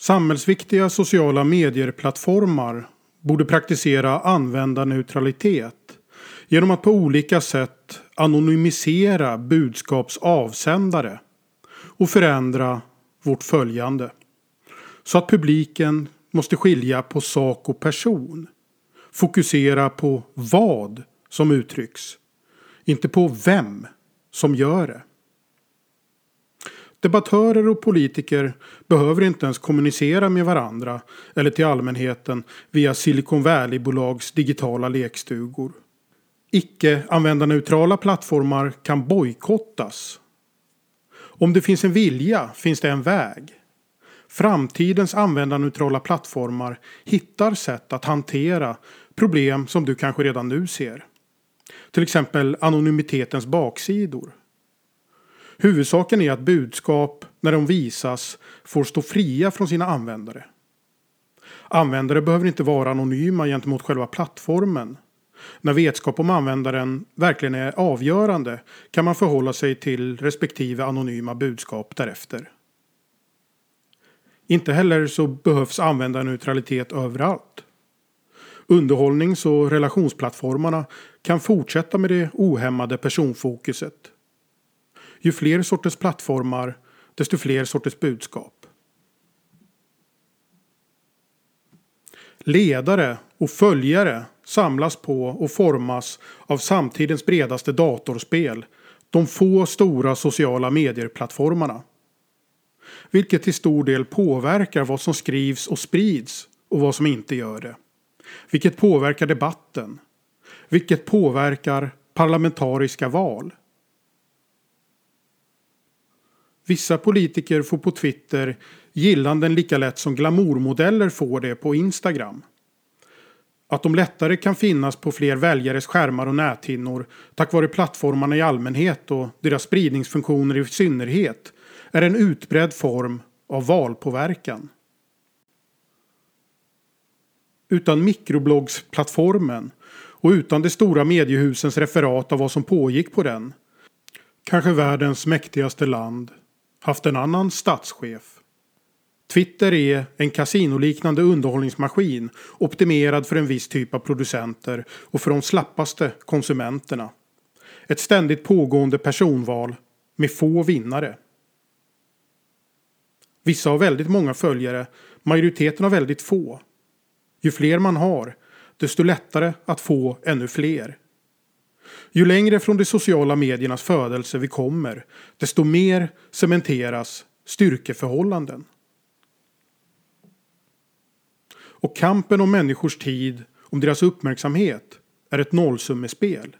Samhällsviktiga sociala medieplattformar borde praktisera användarneutralitet genom att på olika sätt anonymisera budskaps avsändare och förändra vårt följande. Så att publiken måste skilja på sak och person. Fokusera på vad som uttrycks. Inte på vem som gör det. Debattörer och politiker behöver inte ens kommunicera med varandra eller till allmänheten via Silicon Valley-bolags digitala lekstugor. Icke-användarneutrala plattformar kan bojkottas. Om det finns en vilja finns det en väg. Framtidens användarneutrala plattformar hittar sätt att hantera problem som du kanske redan nu ser. Till exempel anonymitetens baksidor. Huvudsaken är att budskap, när de visas, får stå fria från sina användare. Användare behöver inte vara anonyma gentemot själva plattformen. När vetskap om användaren verkligen är avgörande kan man förhålla sig till respektive anonyma budskap därefter. Inte heller så behövs användarneutralitet överallt. Underhållnings och relationsplattformarna kan fortsätta med det ohämmade personfokuset. Ju fler sorters plattformar, desto fler sorters budskap. Ledare och följare samlas på och formas av samtidens bredaste datorspel, de få stora sociala medieplattformarna. Vilket till stor del påverkar vad som skrivs och sprids och vad som inte gör det. Vilket påverkar debatten. Vilket påverkar parlamentariska val. Vissa politiker får på Twitter gillanden lika lätt som glamourmodeller får det på Instagram. Att de lättare kan finnas på fler väljares skärmar och näthinnor tack vare plattformarna i allmänhet och deras spridningsfunktioner i synnerhet är en utbredd form av valpåverkan. Utan mikrobloggsplattformen och utan de stora mediehusens referat av vad som pågick på den kanske världens mäktigaste land haft en annan statschef. Twitter är en kasinoliknande underhållningsmaskin optimerad för en viss typ av producenter och för de slappaste konsumenterna. Ett ständigt pågående personval med få vinnare. Vissa har väldigt många följare, majoriteten har väldigt få. Ju fler man har, desto lättare att få ännu fler. Ju längre från de sociala mediernas födelse vi kommer, desto mer cementeras styrkeförhållanden. Och kampen om människors tid, om deras uppmärksamhet, är ett nollsummespel.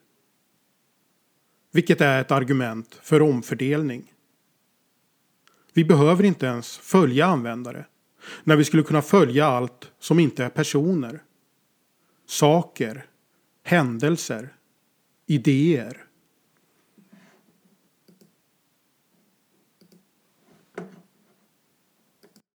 Vilket är ett argument för omfördelning. Vi behöver inte ens följa användare. När vi skulle kunna följa allt som inte är personer. Saker. Händelser idéer.